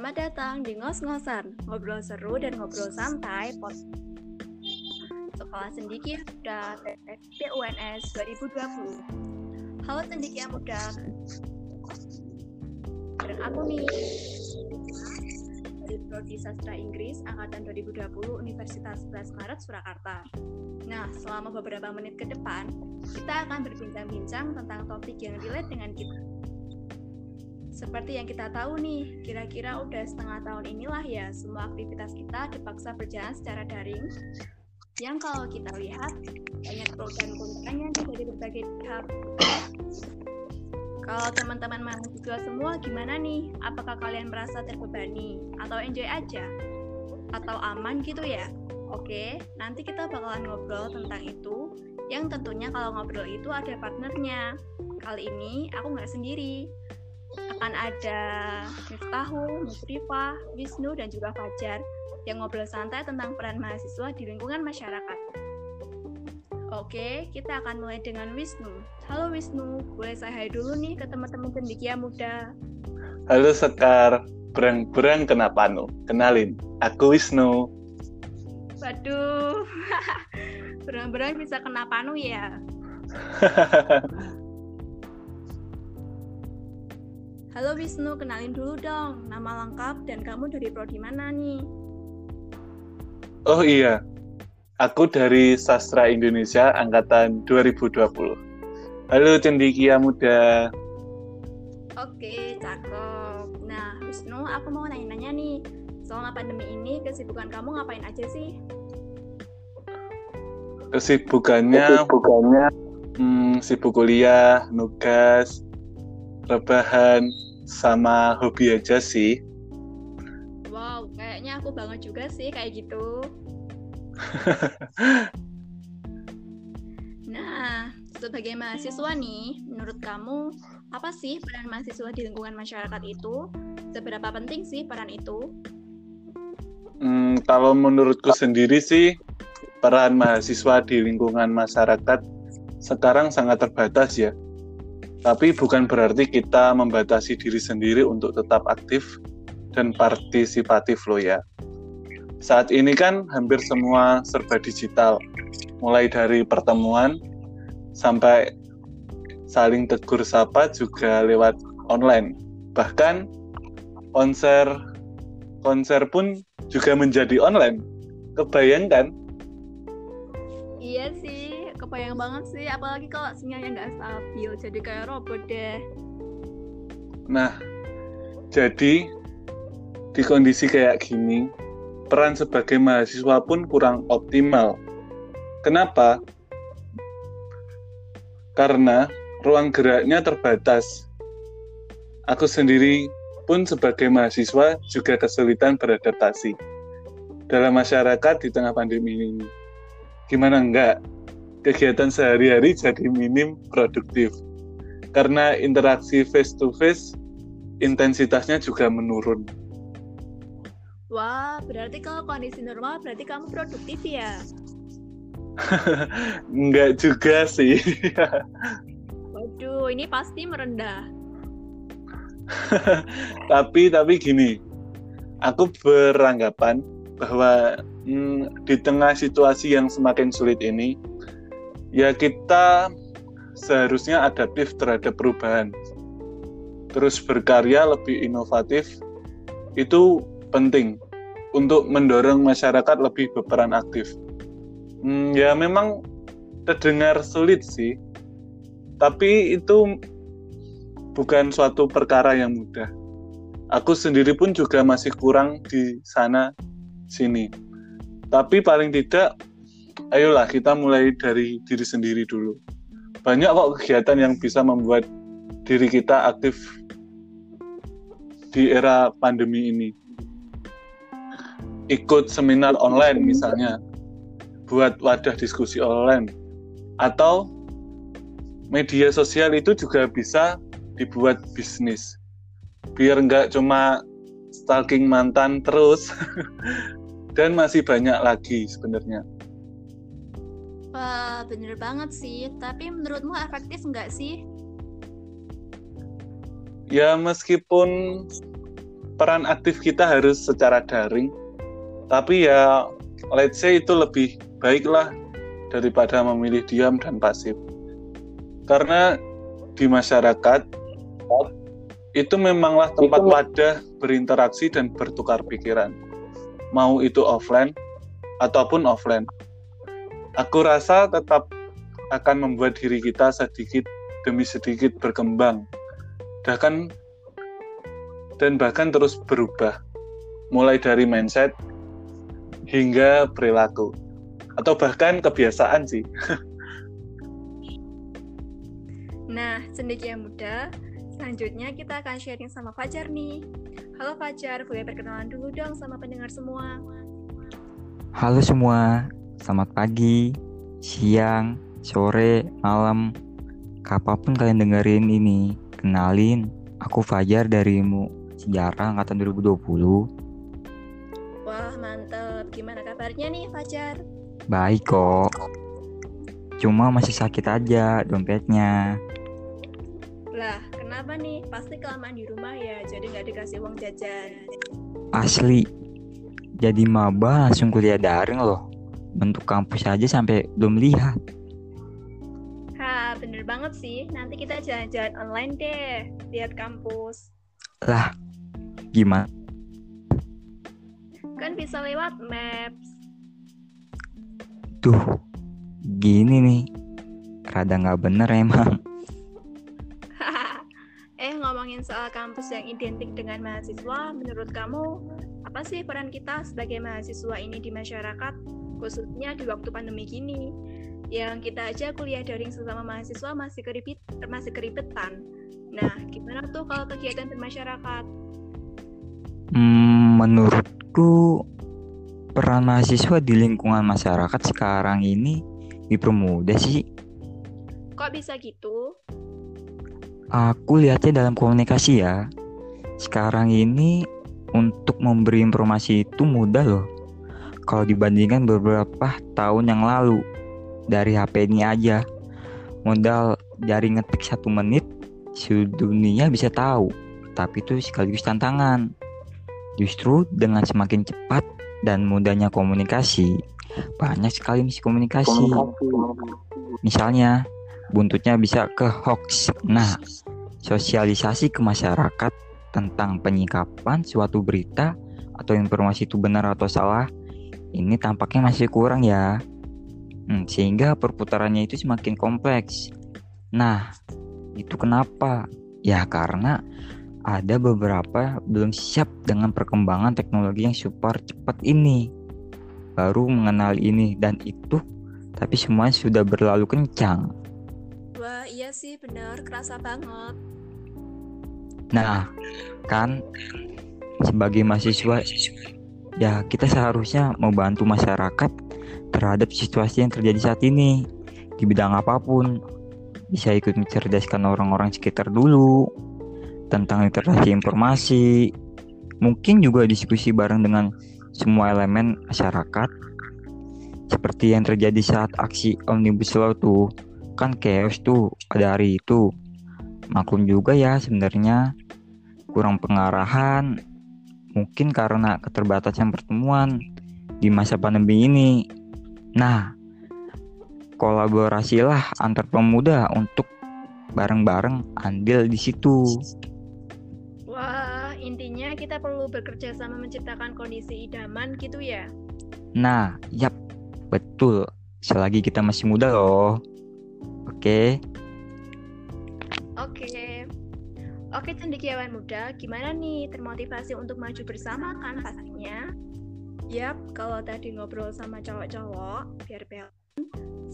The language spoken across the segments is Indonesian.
Selamat datang di Ngos-Ngosan, ngobrol seru dan ngobrol santai pot Sekolah Cendikia Muda PUNS 2020. Halo Cendikia Muda. Bareng aku nih dari Prodi Sastra Inggris angkatan 2020 Universitas 11 Maret Surakarta. Nah, selama beberapa menit ke depan, kita akan berbincang-bincang tentang topik yang relate dengan kita. Seperti yang kita tahu nih, kira-kira udah setengah tahun inilah ya semua aktivitas kita dipaksa berjalan secara daring. Yang kalau kita lihat, banyak pro dan kontranya dari berbagai pihak. Kalau teman-teman mahasiswa semua gimana nih? Apakah kalian merasa terbebani? Atau enjoy aja? Atau aman gitu ya? Oke, nanti kita bakalan ngobrol tentang itu. Yang tentunya kalau ngobrol itu ada partnernya. Kali ini aku nggak sendiri. Akan ada Miftahul, Musrifah, Wisnu, dan juga Fajar yang ngobrol santai tentang peran mahasiswa di lingkungan masyarakat. Oke, kita akan mulai dengan Wisnu. Halo Wisnu, boleh saya hai dulu nih ke teman-teman cendikia muda. Halo Sekar, berang-berang kenapa nu? Kenalin, aku Wisnu. Waduh, berang-berang bisa kena panu ya. Halo Wisnu, kenalin dulu dong nama lengkap dan kamu dari prodi mana nih? Oh iya, aku dari Sastra Indonesia angkatan 2020. Halo cendikia muda. Oke, cakep. Nah, Wisnu, aku mau nanya-nanya nih. Selama pandemi ini, kesibukan kamu ngapain aja sih? Kesibukannya, Kesibukannya hmm, sibuk kuliah, nugas, rebahan, sama hobi aja sih. Wow, kayaknya aku banget juga sih kayak gitu. Nah, sebagai mahasiswa nih, menurut kamu apa sih peran mahasiswa di lingkungan masyarakat itu? Seberapa penting sih peran itu? Hmm, kalau menurutku sendiri sih, peran mahasiswa di lingkungan masyarakat sekarang sangat terbatas ya. Tapi bukan berarti kita membatasi diri sendiri untuk tetap aktif dan partisipatif loh ya. Saat ini kan hampir semua serba digital, mulai dari pertemuan sampai saling tegur sapa juga lewat online. Bahkan konser konser pun juga menjadi online. Kebayangkan? Iya sih, kebayang banget sih. Apalagi kalau sinyalnya nggak stabil, jadi kayak robot deh. Nah, jadi di kondisi kayak gini, peran sebagai mahasiswa pun kurang optimal. Kenapa? Karena ruang geraknya terbatas. Aku sendiri pun sebagai mahasiswa juga kesulitan beradaptasi dalam masyarakat di tengah pandemi ini. Gimana enggak? Kegiatan sehari-hari jadi minim produktif. Karena interaksi face to face intensitasnya juga menurun. Wah, berarti kalau kondisi normal berarti kamu produktif ya? Enggak juga sih. Waduh, ini pasti merendah. tapi tapi gini, aku beranggapan bahwa hmm, di tengah situasi yang semakin sulit ini, ya kita seharusnya adaptif terhadap perubahan. Terus berkarya lebih inovatif itu penting untuk mendorong masyarakat lebih berperan aktif. Hmm, ya memang terdengar sulit sih, tapi itu bukan suatu perkara yang mudah. Aku sendiri pun juga masih kurang di sana sini. Tapi paling tidak, ayolah kita mulai dari diri sendiri dulu. Banyak kok kegiatan yang bisa membuat diri kita aktif di era pandemi ini. Ikut seminar online misalnya, buat wadah diskusi online, atau media sosial itu juga bisa dibuat bisnis. Biar nggak cuma stalking mantan terus, dan masih banyak lagi sebenarnya. Wah, bener banget sih. Tapi menurutmu efektif nggak sih? Ya meskipun peran aktif kita harus secara daring. Tapi ya let's say itu lebih baiklah daripada memilih diam dan pasif. Karena di masyarakat itu memanglah tempat wadah berinteraksi dan bertukar pikiran. Mau itu offline ataupun offline. Aku rasa tetap akan membuat diri kita sedikit demi sedikit berkembang. Bahkan dan bahkan terus berubah, mulai dari mindset hingga perilaku, atau bahkan kebiasaan sih. nah, cendekia muda, selanjutnya kita akan sharing sama Fajar nih. Halo Fajar, boleh perkenalan dulu dong sama pendengar semua. Halo semua, selamat pagi, siang, sore, malam, kapan pun kalian dengerin ini. Kenalin, aku Fajar dari sejarah angkatan 2020. Wah, mantep. Gimana kabarnya nih, Fajar? Baik kok. Cuma masih sakit aja dompetnya. Lah, kenapa nih? Pasti kelamaan di rumah ya, jadi nggak dikasih uang jajan. Asli. Jadi maba langsung kuliah daring loh. Bentuk kampus aja sampai belum lihat. Ha, bener banget sih. Nanti kita jalan-jalan online deh, lihat kampus. Lah, Gimana? Kan bisa lewat Maps. Tuh, gini nih. Rada nggak bener emang. eh, ngomongin soal kampus yang identik dengan mahasiswa, menurut kamu, apa sih peran kita sebagai mahasiswa ini di masyarakat, khususnya di waktu pandemi gini? Yang kita aja kuliah daring sesama mahasiswa masih keribet, masih keribetan. Nah, gimana tuh kalau kegiatan bermasyarakat? Hmm, menurutku peran mahasiswa di lingkungan masyarakat sekarang ini dipermudah sih. Kok bisa gitu? Aku lihatnya dalam komunikasi ya. Sekarang ini untuk memberi informasi itu mudah loh. Kalau dibandingkan beberapa tahun yang lalu dari HP ini aja. Modal dari ngetik satu menit, seluruh dunia bisa tahu. Tapi itu sekaligus tantangan. Justru dengan semakin cepat dan mudahnya komunikasi, banyak sekali misi komunikasi. Misalnya, buntutnya bisa ke hoax. Nah, sosialisasi ke masyarakat tentang penyikapan suatu berita atau informasi itu benar atau salah, ini tampaknya masih kurang ya. Hmm, sehingga perputarannya itu semakin kompleks. Nah, itu kenapa? Ya karena ada beberapa belum siap dengan perkembangan teknologi yang super cepat ini. Baru mengenal ini dan itu, tapi semuanya sudah berlalu kencang. Wah, iya sih benar, kerasa banget. Nah, kan sebagai mahasiswa ya kita seharusnya membantu masyarakat terhadap situasi yang terjadi saat ini di bidang apa pun. Bisa ikut mencerdaskan orang-orang sekitar dulu, tentang literasi informasi, mungkin juga diskusi bareng dengan semua elemen masyarakat. Seperti yang terjadi saat aksi Omnibus Law tuh, kan chaos tuh pada hari itu. Maklum juga ya sebenarnya kurang pengarahan, mungkin karena keterbatasan pertemuan di masa pandemi ini. Nah, kolaborasilah antar pemuda untuk bareng-bareng andil di situ. Wah, intinya kita perlu bekerja sama menciptakan kondisi idaman gitu ya? Nah, yap, betul. Selagi kita masih muda loh. Oke. Oke. Oke, cendekiawan muda, gimana nih termotivasi untuk maju bersama kan pastinya? Yap, kalau tadi ngobrol sama cowok-cowok, biar pelan.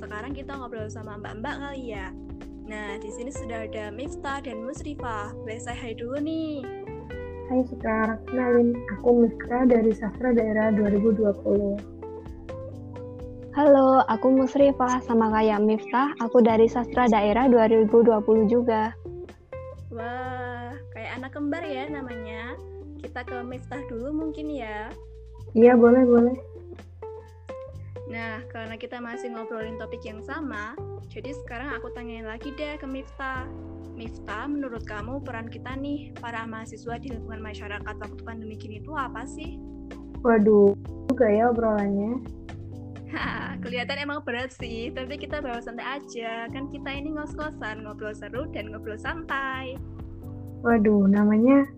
Sekarang kita ngobrol sama mbak-mbak kali ya. Nah, di sini sudah ada Miftah dan Musrifah. Boleh saya hai dulu nih. Hai Sekar, kenalin aku Miftah dari Sastra Daerah 2020. Halo, aku Musrifah sama kayak Miftah, aku dari Sastra Daerah 2020 juga. Wah, kayak anak kembar ya namanya. Kita ke Miftah dulu mungkin ya. Iya, boleh, boleh. Nah, karena kita masih ngobrolin topik yang sama, jadi sekarang aku tanyain lagi deh ke Miftah. Miftah, menurut kamu peran kita nih, para mahasiswa di lingkungan masyarakat waktu pandemi gini itu apa sih? Waduh, juga ya obrolannya. kelihatan emang berat sih, tapi kita bawa santai aja. Kan kita ini ngos-ngosan, ngobrol seru dan ngobrol santai. Waduh, namanya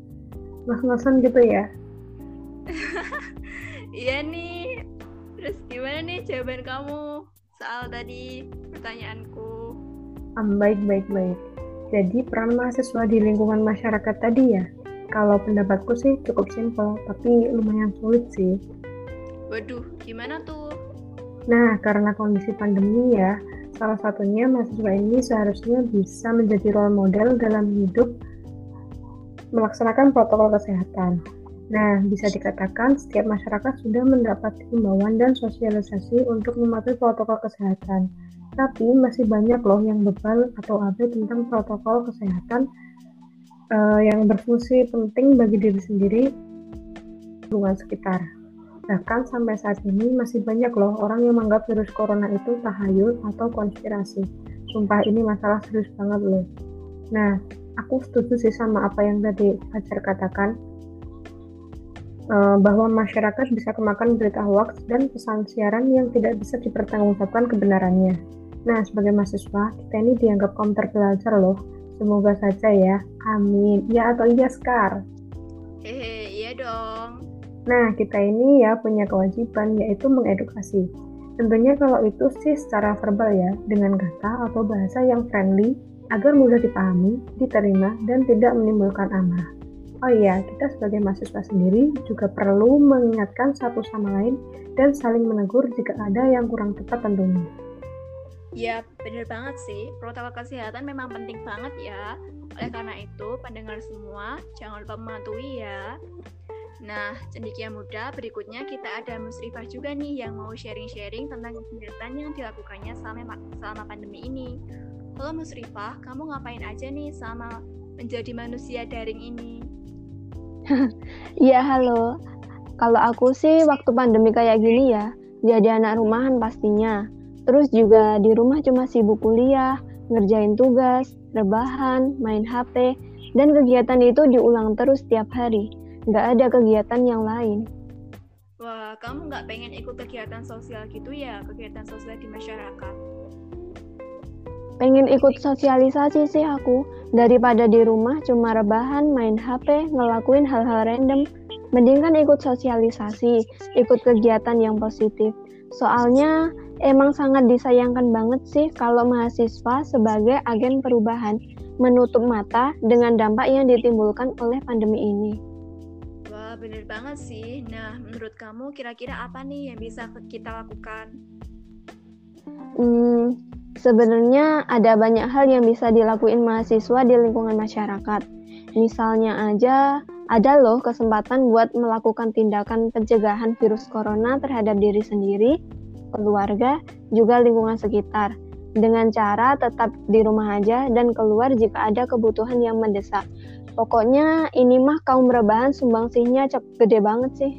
ngos-ngosan gitu ya? iya nih. Terus gimana nih jawaban kamu soal tadi pertanyaanku? Um, baik, baik, baik. Jadi peran mahasiswa di lingkungan masyarakat tadi ya, kalau pendapatku sih cukup simpel, tapi lumayan sulit sih. Waduh, gimana tuh? Nah, karena kondisi pandemi ya, salah satunya mahasiswa ini seharusnya bisa menjadi role model dalam hidup melaksanakan protokol kesehatan. Nah, bisa dikatakan setiap masyarakat sudah mendapat himbauan dan sosialisasi untuk mematuhi protokol kesehatan. Tapi masih banyak loh yang bebal atau abai tentang protokol kesehatan uh, yang berfungsi penting bagi diri sendiri lingkungan sekitar. Bahkan sampai saat ini masih banyak loh orang yang menganggap virus corona itu tahayul atau konspirasi. Sumpah ini masalah serius banget loh. Nah, aku setuju sih sama apa yang tadi Fajar katakan uh, bahwa masyarakat bisa kemakan berita hoax dan pesan siaran yang tidak bisa dipertanggungjawabkan kebenarannya. Nah, sebagai mahasiswa, kita ini dianggap kaum terpelajar loh. Semoga saja ya. Amin. Ya atau iya, Skar? Hehe, iya dong. Nah, kita ini ya punya kewajiban yaitu mengedukasi. Tentunya kalau itu sih secara verbal ya, dengan kata atau bahasa yang friendly agar mudah dipahami, diterima, dan tidak menimbulkan amarah. Oh iya, kita sebagai mahasiswa sendiri juga perlu mengingatkan satu sama lain dan saling menegur jika ada yang kurang tepat tentunya. Ya, bener banget sih. Protokol kesehatan memang penting banget ya. Oleh karena itu, pendengar semua, jangan lupa mematuhi ya. Nah, cendikia muda, berikutnya kita ada Musrifah juga nih yang mau sharing-sharing tentang kegiatan yang dilakukannya selama, selama pandemi ini. Halo Musrifah, kamu ngapain aja nih selama menjadi manusia daring ini? Iya, halo. Kalau aku sih waktu pandemi kayak gini ya, jadi anak rumahan pastinya. Terus juga di rumah cuma sibuk kuliah, ngerjain tugas, rebahan, main HP, dan kegiatan itu diulang terus setiap hari. Nggak ada kegiatan yang lain. Wah, kamu nggak pengen ikut kegiatan sosial gitu ya, kegiatan sosial di masyarakat? Pengen ikut sosialisasi sih aku, daripada di rumah cuma rebahan, main HP, ngelakuin hal-hal random. Mending kan ikut sosialisasi, ikut kegiatan yang positif. Soalnya emang sangat disayangkan banget sih kalau mahasiswa sebagai agen perubahan menutup mata dengan dampak yang ditimbulkan oleh pandemi ini. Wah, bener banget sih. Nah, menurut kamu kira-kira apa nih yang bisa kita lakukan? Hmm, sebenarnya ada banyak hal yang bisa dilakuin mahasiswa di lingkungan masyarakat. Misalnya aja, ada loh kesempatan buat melakukan tindakan pencegahan virus corona terhadap diri sendiri, keluarga, juga lingkungan sekitar. Dengan cara tetap di rumah aja dan keluar jika ada kebutuhan yang mendesak. Pokoknya ini mah kaum rebahan sumbangsihnya gede banget sih.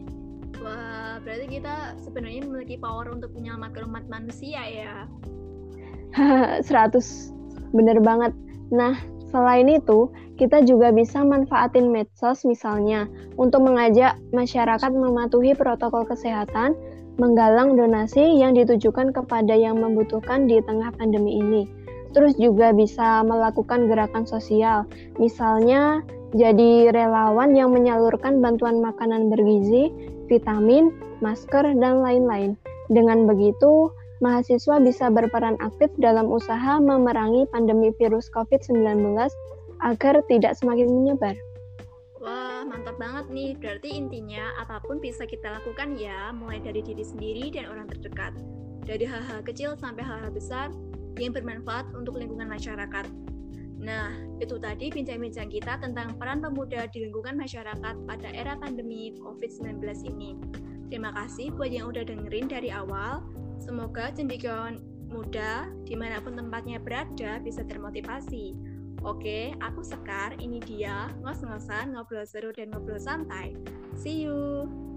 Wah, berarti kita sebenarnya memiliki power untuk menyelamatkan umat manusia ya. 100 bener banget. Nah, Selain itu, kita juga bisa manfaatin medsos misalnya untuk mengajak masyarakat mematuhi protokol kesehatan, menggalang donasi yang ditujukan kepada yang membutuhkan di tengah pandemi ini. Terus juga bisa melakukan gerakan sosial, misalnya jadi relawan yang menyalurkan bantuan makanan bergizi, vitamin, masker, dan lain-lain. Dengan begitu, mahasiswa bisa berperan aktif dalam usaha memerangi pandemi virus COVID-19 agar tidak semakin menyebar. Wah, mantap banget nih. Berarti intinya apa pun bisa kita lakukan ya, mulai dari diri sendiri dan orang terdekat. Dari hal-hal kecil sampai hal-hal besar yang bermanfaat untuk lingkungan masyarakat. Nah, itu tadi bincang-bincang kita tentang peran pemuda di lingkungan masyarakat pada era pandemi COVID-19 ini. Terima kasih buat yang udah dengerin dari awal. Semoga cendekiawan muda di mana pun tempatnya berada bisa termotivasi. Oke, aku Sekar, ini dia ngos-ngosan, ngobrol seru dan ngobrol santai. See you!